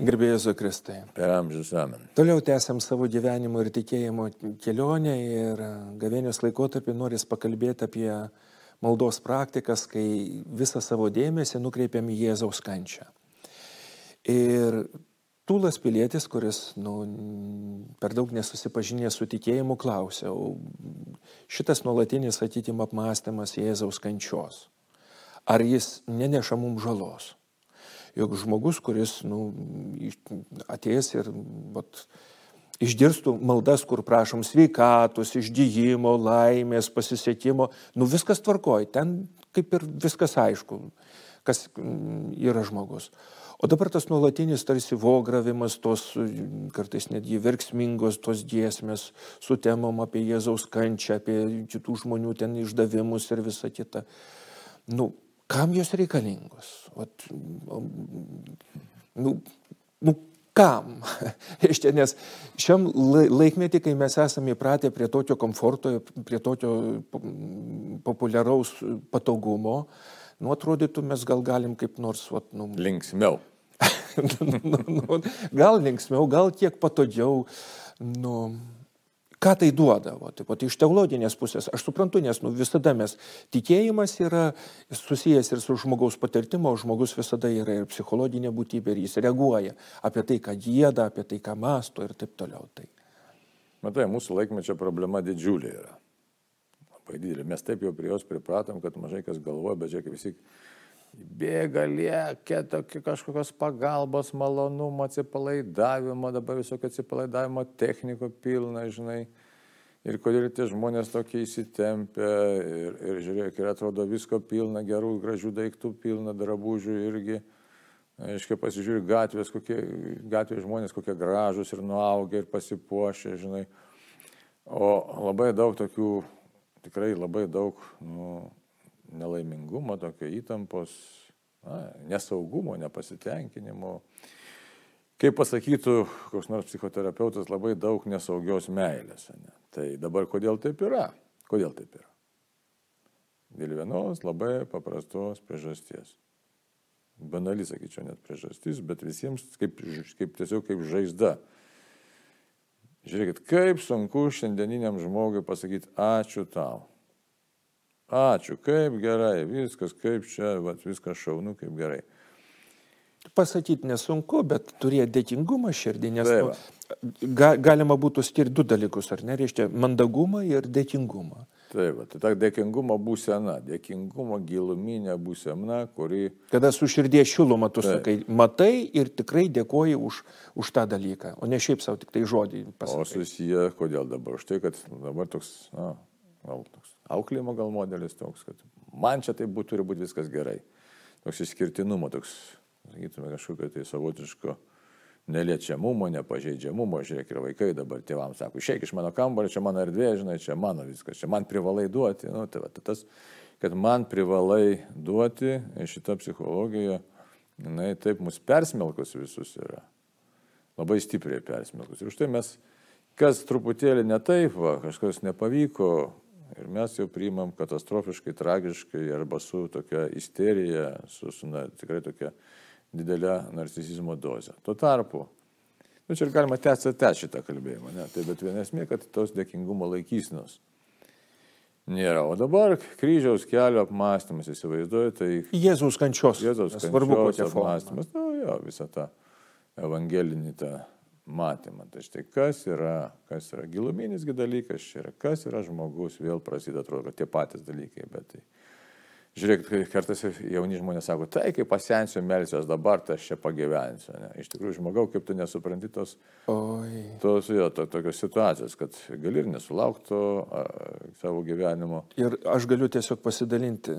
Gerbėjus Kristai. Per amžius amen. Toliau tęsiam savo gyvenimo ir tikėjimo kelionę ir gavėnios laikotarpį noris pakalbėti apie maldos praktikas, kai visą savo dėmesį nukreipiam į Jėzaus kančią. Ir Tūlas pilietis, kuris nu, per daug nesusipažinęs su tikėjimu, klausė, šitas nuolatinis atitim apmąstymas Jėzaus kančios, ar jis neneša mums žalos? Juk žmogus, kuris nu, atėjęs ir vat, išgirstų maldas, kur prašom sveikatos, išgyjimo, laimės, pasisekimo, nu viskas tvarkoja, ten kaip ir viskas aišku, kas yra žmogus. O dabar tas nuolatinis tarsi vogravimas, tos kartais netgi verksmingos tos giesmės su temom apie Jėzaus kančią, apie kitų žmonių ten išdavimus ir visa kita. Nu, kam jos reikalingos? Vat, nu, nu, kam? Reiškia, nes šiam laikmetį, kai mes esame įpratę prie tokio komforto, prie tokio populiaraus patogumo, nu, atrodytų, mes gal galim kaip nors, vat, nu, linksmiau. nu, nu, gal linksmiau, gal kiek patogiau. Nu, ką tai duoda? O, taip, pat iš teologinės pusės aš suprantu, nes nu, visada mes tikėjimas yra susijęs ir su žmogaus patirtimo, žmogus visada yra ir psichologinė būtybė, ir jis reaguoja apie tai, ką gėda, apie tai, ką masto ir taip toliau. Tai. Matai, mūsų laikmečio problema didžiulė yra. Labai didelė. Mes taip jau prie jos pripratom, kad mažai kas galvoja, bet žiūrėk, visi bėga, lėkia, tokia kažkokios pagalbos, malonumo, atsipalaidavimo, dabar visokio atsipalaidavimo techniko pilna, žinai. Ir kodėl tie žmonės tokie įsitempia ir, ir žiūrėk, ir atrodo visko pilna, gerų, gražių daiktų pilna, drabužių irgi. Aiškiai pasižiūri gatvės, kokie, gatvės žmonės kokie gražus ir nuaugę ir pasipuošę, žinai. O labai daug tokių, tikrai labai daug nu, nelaimingumo, tokio įtampos, na, nesaugumo, nepasitenkinimo. Kaip pasakytų koks nors psichoterapeutas, labai daug nesaugios meilės. Ne? Tai dabar kodėl taip yra? Kodėl taip yra? Dėl vienos labai paprastos priežasties. Banali, sakyčiau, net priežastis, bet visiems kaip, kaip tiesiog kaip žaizda. Žiūrėkit, kaip sunku šiandieniniam žmogui pasakyti ačiū tau. Ačiū, kaip gerai, viskas, kaip čia, vat, viskas šaunu, kaip gerai. Pasakyti nesunku, bet turėti dėkingumą širdį, nes nu, ga, galima būtų skirti du dalykus, ar ne, reiškia, mandagumą ir dėkingumą. Taip, tai ta dėkingumo būsena, dėkingumo giluminė būsena, kuri... Kada su širdies šiluma tu Taip. sakai, matai ir tikrai dėkoji už, už tą dalyką, o ne šiaip savo tik tai žodį pasakyti. O susiję, kodėl dabar? Štai, kad dabar toks, na, gal toks auklėjimo gal modelis toks, kad man čia tai būtų, turi būti viskas gerai. Toks išskirtinumo, toks, sakytume, kažkokio tai savotiško neliečiamumo, nepažeidžiamumo. Žiūrėk, ir vaikai dabar tėvams sako, išeik iš mano kambario, čia mano erdvė, žinai, čia mano viskas, čia man privalai duoti. Nu, tai, va, tai tas, kad man privalai duoti, šita psichologija, jinai taip mus persmelkus visus yra. Labai stipriai persmelkus. Ir už tai mes, kas truputėlį ne taip, va, kažkas nepavyko, Ir mes jau priimam katastrofiškai, tragiškai arba su tokia isterija, su, su na, tikrai tokia didelė narcisizmo dozė. Tuo tarpu, nu čia ir galima tęsti tęsti šitą kalbėjimą, ne? tai bet viena esmė, kad tos dėkingumo laikysnos nėra. O dabar kryžiaus kelio apmąstymas, įsivaizduoju, tai... Jėzaus kančios. Jėzaus kančios svarbu, apmąstymas, na nu, jo, visą tą evangelinį tą matymą. Tai štai kas yra, kas yra giluminis dalykas, čia yra, kas yra žmogus, vėl prasideda, atrodo, tie patys dalykai, bet tai Žiūrėk, kartais jauni žmonės sako, tai kai pasensiu melsiuos dabar, tai aš čia pagyvensiu. Ne? Iš tikrųjų, žmogau, kaip tu nesupranti tos, Oi. tos jo, to, tokios situacijos, kad gali ir nesulaukti savo gyvenimo. Ir aš galiu tiesiog pasidalinti,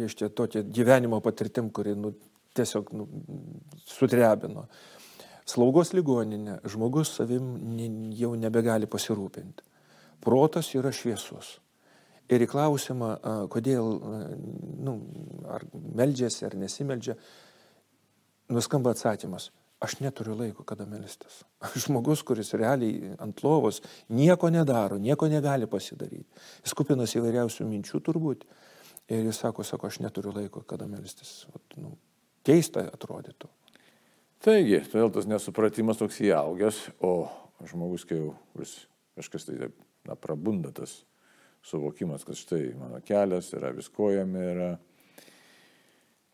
reiškia, tokia gyvenimo patirtim, kuri nu, tiesiog nu, sudrebino. Uh, Slaugos ligoninė, žmogus savim jau nebegali pasirūpinti. Protas yra šviesus. Ir į klausimą, kodėl, nu, ar meldžiasi, ar nesimeldžia, nuskamba atsakymas. Aš neturiu laiko, kada melstis. Žmogus, kuris realiai ant lovos nieko nedaro, nieko negali pasidaryti. Jis kupinas įvairiausių minčių turbūt. Ir jis sako, sako, aš neturiu laiko, kada melstis. Vat, nu, keista atrodytų. Taigi, todėl tas nesupratimas toks įaugęs, o žmogus, kai jau vis kažkas tai na, prabunda tas suvokimas, kad štai mano kelias yra viskojami, yra.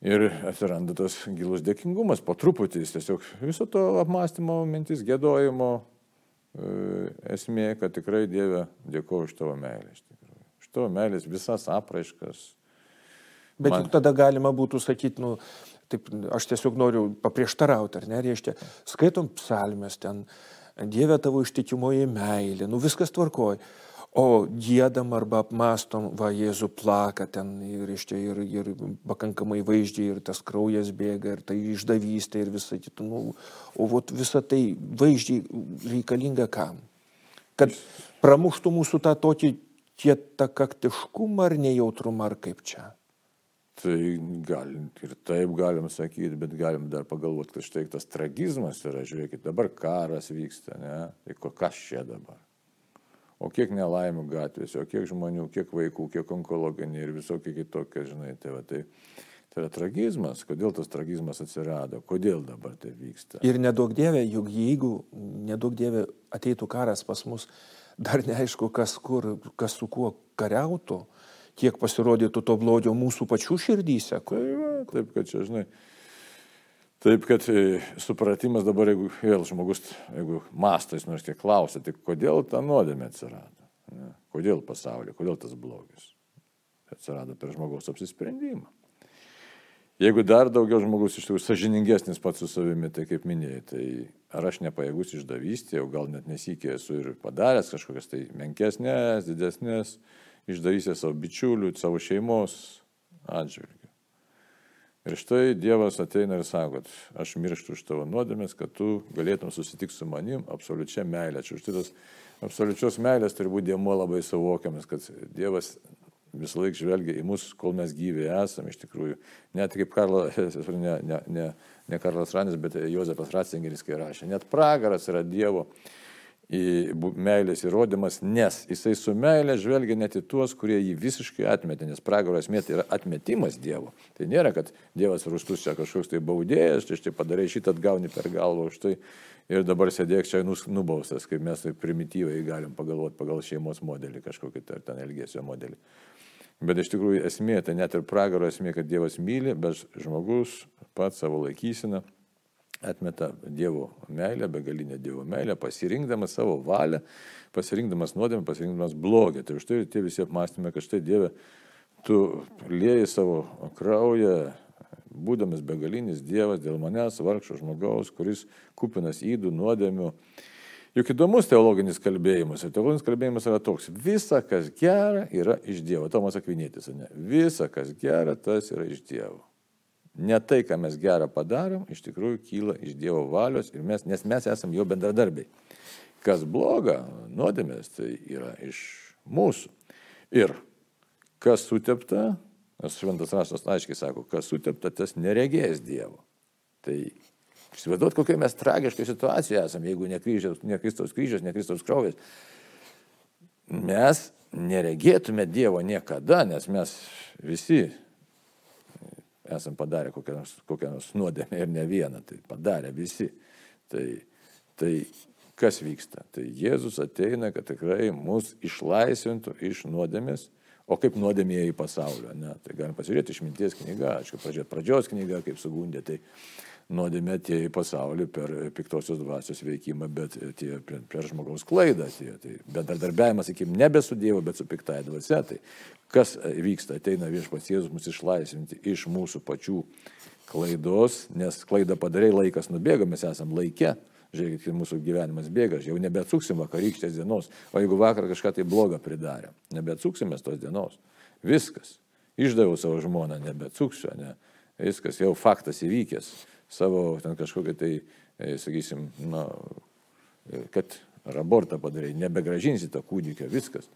Ir atsiranda tas gilus dėkingumas, po truputį jis tiesiog viso to apmąstymo mintis, gėdojimo e, esmė, kad tikrai Dieve dėkoju už tavo meilę. Už tavo meilės visas apraiškas. Bet Man... juk tada galima būtų sakyti, nu, taip, aš tiesiog noriu paprieštarauti, ar ne, reiškia, skaitom psalmės ten, Dieve tavo ištikimoji meilė, nu viskas tvarkoja. O gėdam arba apmastom, va, Jėzų plaka ten ir, ir, ir pakankamai vaizdžiai, ir tas kraujas bėga, ir tai išdavystė, ir visa kita. Nu, o vat, visa tai vaizdžiai reikalinga kam? Kad pramuštų mūsų tą tokį kietą kaktiškumą ar nejautrumą, ar kaip čia? Tai galim ir taip galim sakyti, bet galim dar pagalvoti, kad štai tas tragizmas yra, žiūrėkit, dabar karas vyksta, ne? Tai kas čia dabar? O kiek nelaimių gatvėse, o kiek žmonių, kiek vaikų, kiek onkologiniai ir visokie kitokie, žinai, tai, va, tai, tai yra tragizmas. Kodėl tas tragizmas atsirado, kodėl dabar tai vyksta? Ir nedaug dievė, juk jeigu nedaug dievė ateitų karas pas mus, dar neaišku, kas kur, kas su kuo kariautų kiek pasirodytų to blogio mūsų pačių širdyse. Tai va, taip, kad čia, žinai, taip, kad e, supratimas dabar, jeigu vėl žmogus, jeigu mastais nors kiek klausia, tai kodėl ta nuodėmė atsirado? Ne? Kodėl pasaulyje, kodėl tas blogis? Atsirado per žmogaus apsisprendimą. Jeigu dar daugiau žmogus iš tikrųjų sažiningesnis pats su savimi, tai kaip minėjai, tai ar aš nepajėgus išdavystė, o gal net nesikė esu ir padaręs kažkokias tai menkesnės, didesnės, išdavysė savo bičiulių, savo šeimos atžvilgių. Ir štai Dievas ateina ir sako, kad aš mirštu už tavo nuodėmės, kad tu galėtum susitikti su manim absoliučia meilė. Čia už tai tos absoliučios meilės turi būti dėmo labai suvokiamas, kad Dievas visą laiką žvelgia į mus, kol mes gyvi esame iš tikrųjų. Net kaip Karlo, ne, ne, ne, ne Karlas Ranis, bet Jozepas Ratzingeris, kai rašė, net pragaras yra Dievo meilės įrodymas, nes jisai su meilė žvelgia net į tuos, kurie jį visiškai atmetė, nes pragaro esmė tai yra atmetimas Dievo. Tai nėra, kad Dievas rūstus čia kažkoks tai baudėjas, čia štai padarai šitą atgauni per galvą už tai ir dabar sėdėk čia nubaustas, kaip mes tai primityvai galim pagalvoti pagal šeimos modelį kažkokį tai ar ten elgesio modelį. Bet iš tikrųjų esmė, tai net ir pragaro esmė, kad Dievas myli, bet žmogus pats savo laikysiną atmeta Dievo meilę, begalinę Dievo meilę, pasirinkdamas savo valią, pasirinkdamas nuodėmę, pasirinkdamas blogį. Tai už tai tie visi apmastymai, kad štai Dieve, tu lieji savo kraują, būdamas begalinis Dievas dėl manęs, vargšo žmogaus, kuris kupinas įdų, nuodėmių. Juk įdomus teologinis kalbėjimas. Ir teologinis kalbėjimas yra toks. Visa, kas gera, yra iš Dievo. Tomas Akvinėtis, ne? Visa, kas gera, tas yra iš Dievo. Ne tai, ką mes gerą padarom, iš tikrųjų kyla iš Dievo valios, mes, nes mes esame jo bendradarbiai. Kas bloga, nuodėmės, tai yra iš mūsų. Ir kas sutepta, nes šventas raštas aiškiai sako, kas sutepta, tas neregės Dievo. Tai įsivaizduot, kokia mes tragiškai situacijoje esame, jeigu ne, kryžiaus, ne Kristaus kryžius, ne Kristaus kraujas. Mes neregėtume Dievo niekada, nes mes visi esam padarę kokią nors, kokią nors nuodėmę ir ne vieną, tai padarę visi. Tai, tai kas vyksta? Tai Jėzus ateina, kad tikrai mus išlaisvintų iš nuodėmės, o kaip nuodėmėjai pasaulio. Ne? Tai galim pasižiūrėti išminties knygą, aišku, pradžios knygą, kaip sugundė. Tai nuodėmė atėjo į pasaulį per piktosios dvasios veikimą, bet tie per, žmogaus klaidą atėjo. Tai bendradarbiavimas, sakykim, nebe su Dievu, bet su piktai dvasia. Tai kas vyksta, ateina viešpats Jėzus mus išlaisvinti iš mūsų pačių klaidos, nes klaidą padarai, laikas nubėga, mes esam laike. Žiūrėkit, mūsų gyvenimas bėga, jau nebeatsuksim vakarykštės dienos, o jeigu vakar kažką tai blogą pridarė, nebeatsuksim mes tos dienos. Viskas. Išdaviau savo žmoną, nebeatsuksiu, ne. Viskas, jau faktas įvykęs savo ten kažkokią tai, e, sakysim, na, e, kad abortą padarai, nebegražinsi to kūdikio, viskas.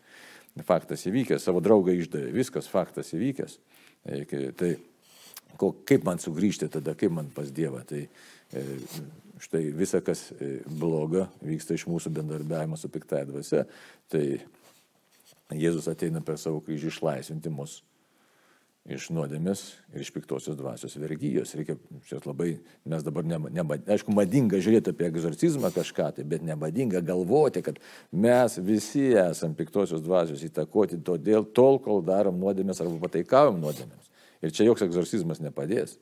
Faktas įvykęs, savo draugą išdavė, viskas faktas įvykęs. E, tai kaip man sugrįžti tada, kaip man pas Dievą. Tai štai visa, kas bloga, vyksta iš mūsų bendarbiavimo su piktai dvasia. Tai Jėzus ateina per savo kryžių išlaisvinti mus iš nuodėmės ir iš piktosios dvasios vergyjos. Reikia, čia labai, mes dabar, ne, ne, aišku, madinga žiūrėti apie egzorcizmą kažką, tai, bet nemadinga galvoti, kad mes visi esame piktosios dvasios įtakoti todėl, tol, kol darom nuodėmės arba pataikavom nuodėmės. Ir čia joks egzorcizmas nepadės.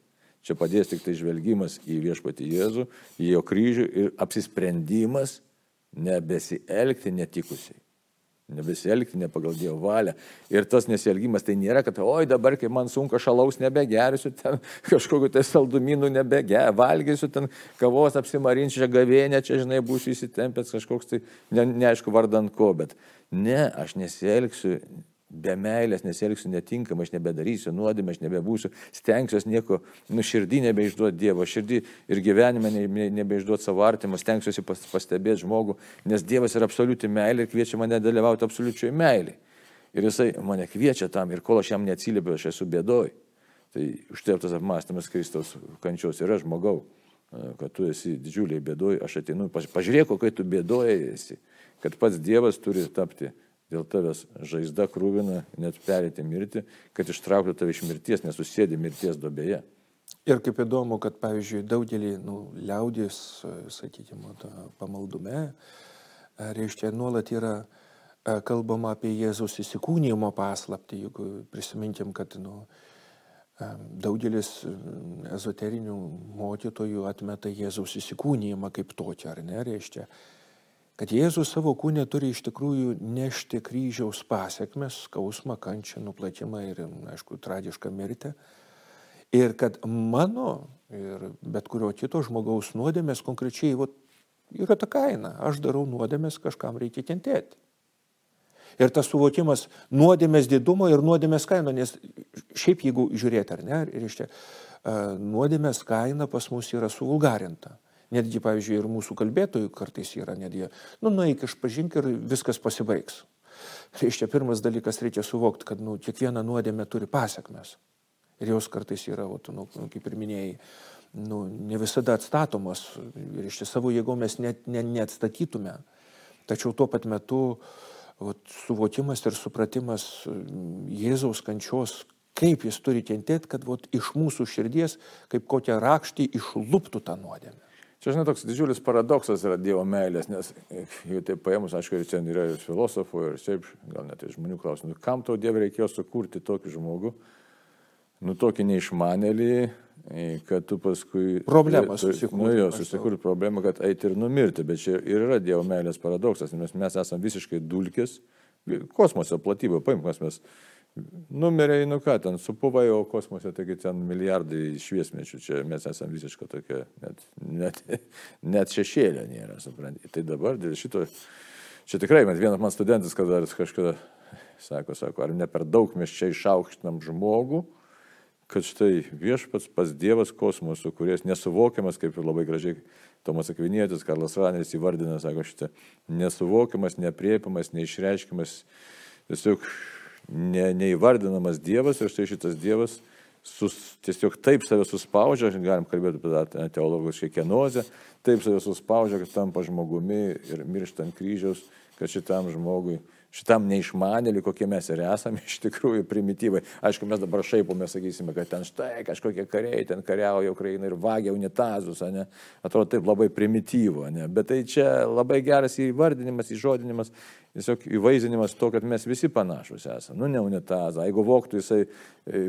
Čia padės tik tai žvelgimas į viešpatį Jėzų, į jo kryžių ir apsisprendimas nebesielgti netikusiai nebesielgti ne pagal Dievo valią. Ir tas nesielgimas tai nėra, kad, oi dabar, kai man sunku šalaus nebegersiu, ten kažkokiu tai saldumynų nebegersiu, valgysiu, ten kavos apsimarinčią gavėnę, čia, žinai, būsiu įsitempęs kažkoks tai, ne, neaišku, vardant ko, bet ne, aš nesielgsiu be meilės nesielgsiu netinkamai, aš nebedarysiu nuodėmę, aš nebebūsiu, stengsiuosi nieko, nu širdį nebeišduoti Dievo, širdį ir gyvenime ne, nebeišduoti savo artimą, stengsiuosi pas, pastebėti žmogų, nes Dievas yra absoliuti meilė ir kviečia mane dalyvauti absoliučiai meilį. Ir jisai mane kviečia tam ir kol aš jam neatsiliepiu, aš esu bėdoj. Tai užteptas apmąstymas Kristaus kančios yra žmogau, kad tu esi didžiuliai bėdoj, aš ateinu, pažiūrėk, kokai tu bėdoje esi, kad pats Dievas turi tapti dėl tavęs žaizda krūvina, net perėti mirti, kad ištrauktų tave iš mirties, nesusėdi mirties dobėje. Ir kaip įdomu, kad, pavyzdžiui, daugelį nu, liaudės, sakykime, pamaldume, reiškia, nuolat yra kalbama apie Jėzaus įsikūnymo paslapti, jeigu prisiminkim, kad nu, daugelis ezoterinių mokytojų atmeta Jėzaus įsikūnymą kaip tokį, ar ne, reiškia, kad Jėzus savo kūnė turi iš tikrųjų nešti kryžiaus pasiekmes, skausmą, kančią, nuplatimą ir, aišku, tragišką mirtį. Ir kad mano ir bet kurio kito žmogaus nuodėmės konkrečiai vat, yra ta kaina. Aš darau nuodėmės, kažkam reikia kentėti. Ir tas suvokimas nuodėmės didumo ir nuodėmės kaino, nes šiaip jeigu žiūrėti ar ne, reiškia, nuodėmės kaina pas mus yra suvulgarinta. Netgi, pavyzdžiui, ir mūsų kalbėtojų kartais yra netgi, nu, nueik išpažink ir viskas pasibaigs. Reiškia, pirmas dalykas reikia suvokti, kad nu, kiekviena nuodėmė turi pasiekmes. Ir jos kartais yra, o, nu, kaip ir minėjai, nu, ne visada atstatomos. Ir iš savo jėgų mes net, ne, neatstatytume. Tačiau tuo pat metu o, suvokimas ir supratimas Jėzaus kančios, kaip jis turi kentėti, kad o, iš mūsų širdies, kaip kokią rakštį, išluptų tą nuodėmę. Čia, žinai, toks didžiulis paradoksas yra Dievo meilės, nes jų taip paėmus, aišku, ir čia yra ir filosofų, ir šiaip, gal net ir žmonių klausimų, nu, kam tau Dievui reikėjo sukurti tokį žmogų, nu tokį neišmanėlį, kad tu paskui... Problemas susikurti. Nu jo, susikurti problemą, kad eiti ir numirti, bet čia ir yra Dievo meilės paradoksas, nes mes esame visiškai dulkis, kosmose platybė, paimk, mes Numeriai, nu ką, ten supuvai, o kosmose, taigi ten milijardai šviesmečių, čia mes esame visiškai tokia, net, net, net šešėlė nėra, suprantate. Tai dabar dėl šito, čia tikrai, man vienas man studentas, kada kažkada sako, sako, ar ne per daug mes čia išaukštinam žmogų, kad štai viešpats pas Dievas kosmosų, kuris nesuvokiamas, kaip ir labai gražiai Tomas Akvinėtis, Karlas Raneris įvardina, sako, šitą nesuvokiamas, nepriepiamas, neišreiškiamas, tiesiog ne, neįvardinamas Dievas ir štai šitas Dievas sus, tiesiog taip save suspaudžia, galim kalbėti apie tą teologišką kenozę, taip save suspaudžia, kad tampa žmogumi ir miršta ant kryžiaus, kad šitam žmogui šitam neišmanėliui, kokie mes ir esame, iš tikrųjų primityvai. Aišku, mes dabar šaipome, sakysime, kad ten štai kažkokie kariai, ten kariauja Ukraina ir vagia unitazus, ne? atrodo taip labai primityvo, ne? bet tai čia labai geras įvardinimas, įžodinimas, tiesiog įvaizdinimas to, kad mes visi panašus esame. Nu, ne unitazą, jeigu voktų jisai e,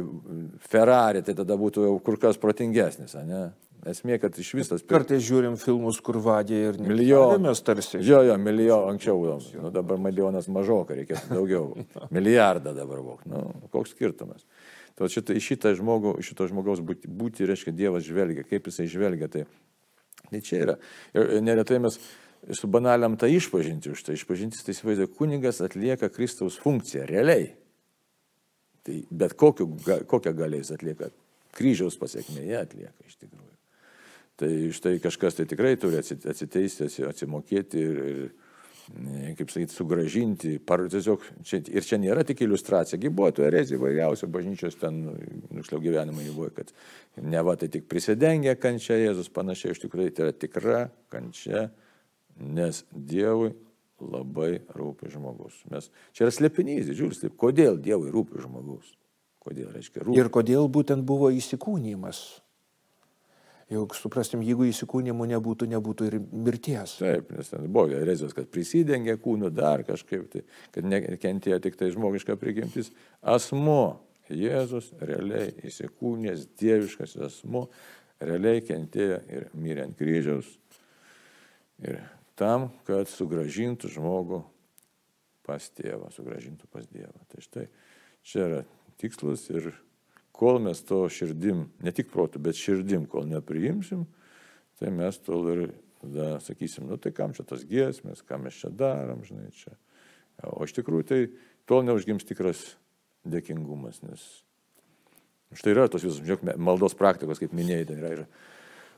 Ferrari, tai tada būtų jau kur kas protingesnis, ne? Esmė, kad iš visas... Kartais žiūrim filmus, kur vadė ir milijonas tarsi. Jo, jo, milijonas, anksčiau, nu, dabar milijonas mažoka, reikėtų daugiau. Milijardą dabar vok. Nu, koks skirtumas. Tai šitą, šitą žmogų, šito žmogaus būti, būti, reiškia, Dievas žvelgia, kaip jisai žvelgia. Tai, tai čia yra. Ir neretai mes subanaliam tą išpažinti už tai. Išpažintis, tai įsivaizduoja, kunigas atlieka Kristaus funkciją, realiai. Tai bet kokiu, kokią galės atlieka, kryžiaus pasiekmėje atlieka iš tikrųjų. Tai štai kažkas tai tikrai turi atsiteisti, atsimokėti ir, ir kaip sakyti, sugražinti. Par, tiesiog, čia, ir čia nėra tik iliustracija, gi buvo tų erezijų įvairiausių, bažnyčios ten, nušliau gyvenimą jų buvo, kad ne va tai tik prisidengia kančia Jėzus panašiai, iš tikrųjų tai yra tikra kančia, nes Dievui labai rūpi žmogus. Mes, čia yra slėpinys, didžiulis, taip, kodėl Dievui rūpi žmogus. Kodėl reiškia rūpintis? Ir kodėl būtent buvo įsikūnymas. Juk suprastum, jeigu įsikūnymų nebūtų, nebūtų ir mirties. Taip, nes ten buvo erezijos, kad prisidengė kūnu dar kažkaip, tai, kad nekentėjo tik tai žmogiška prigimtis. Asmo, Jėzus realiai įsikūnęs, dieviškas asmo, realiai kentėjo ir mirė ant kryžiaus. Ir tam, kad sugražintų žmogų pas tėvą, sugražintų pas Dievą. Tai štai čia yra tikslas ir kol mes to širdim, ne tik protų, bet širdim, kol nepriimsim, tai mes tol ir tada sakysim, nu tai kam čia tas giesmės, ką mes čia darom, žinai, čia. O iš tikrųjų tai tol neužgims tikras dėkingumas, nes štai yra tos visos, žiūrėk, maldos praktikos, kaip minėjai, ten yra ir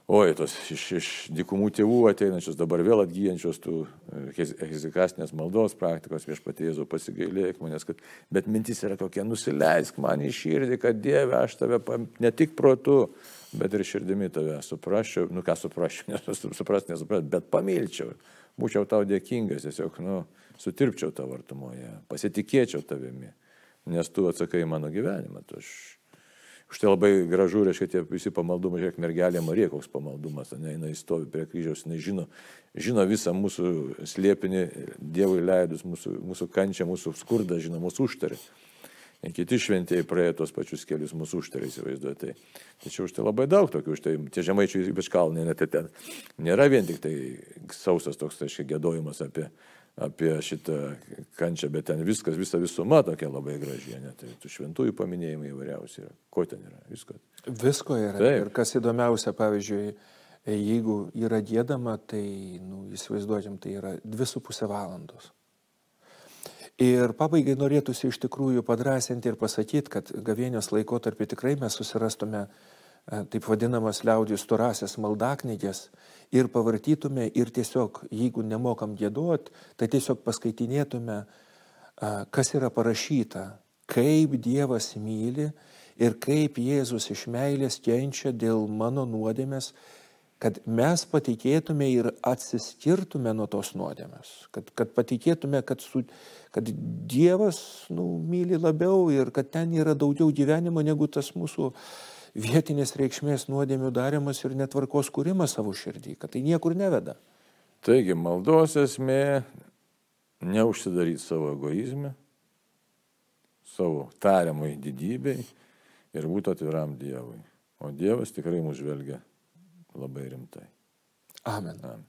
oi, tos iš, iš dikumų tėvų ateinančios, dabar vėl atgyjančios tų e, hezikastinės maldos praktikos viešpatėzų pasigailėk manęs, kad, bet mintis yra tokia, nusileisk man į širdį, kad Dieve, aš tave ne tik protu, bet ir širdimi tave suprasčiau, nu ką suprasčiau, nesuprast, nesuprast, bet pamilčiau, būčiau tau dėkingas, tiesiog, nu, sutirpčiau tavo artumoje, pasitikėčiau tavimi, nes tu atsakai mano gyvenimą, tu aš Štai labai gražu, reiškia, tie visi pamaldumai, žiūrėk, mergelė Marija, koks pamaldumas, ne, jinai stovi prie kryžiaus, jinai žino, žino visą mūsų slėpinį, Dievui leidus, mūsų, mūsų kančią, mūsų skurdą, žino, mūsų užtarį. Kiti šventėjai praėjo tos pačius kelius mūsų užtarį, įsivaizduoju. Tai, tačiau už tai labai daug tokių, už tai tie žemaičiai ypač kalnai, net ten nėra vien tik tai sausas toks, tai aiškiai, gėdojimas apie, apie šitą kančią, bet ten viskas, visa visuma tokia labai graži, net tai tų šventųjų paminėjimai įvairiausi yra. Ko ten yra? Visko. Visko yra. Taip. Ir kas įdomiausia, pavyzdžiui, jeigu yra gėdama, tai, nu, įsivaizduokim, tai yra dvi su pusė valandos. Ir pabaigai norėtųsi iš tikrųjų padrasinti ir pasakyti, kad gavėnios laikotarpį tikrai mes susirastume uh, taip vadinamas liaudijos turasias maldaknygės ir pavartytume ir tiesiog, jeigu nemokam gėduot, tai tiesiog paskaitinėtume, e, kas yra parašyta, kaip Dievas myli ir kaip Jėzus iš meilės kenčia dėl mano nuodėmės, kad mes patikėtume ir atsiskirtume nuo tos nuodėmės, kad, kad patikėtume, kad, su, kad Dievas nu, myli labiau ir kad ten yra daugiau gyvenimo negu tas mūsų uh, vietinės reikšmės nuodėmių darimas ir netvarkos kūrimas savo širdį, kad tai niekur neveda. Taigi maldos esmė neužsidaryti savo egoizme, savo tariamai didybei ir būti atviram Dievui. O Dievas tikrai mus žvelgia labai rimtai. Amen. Amen.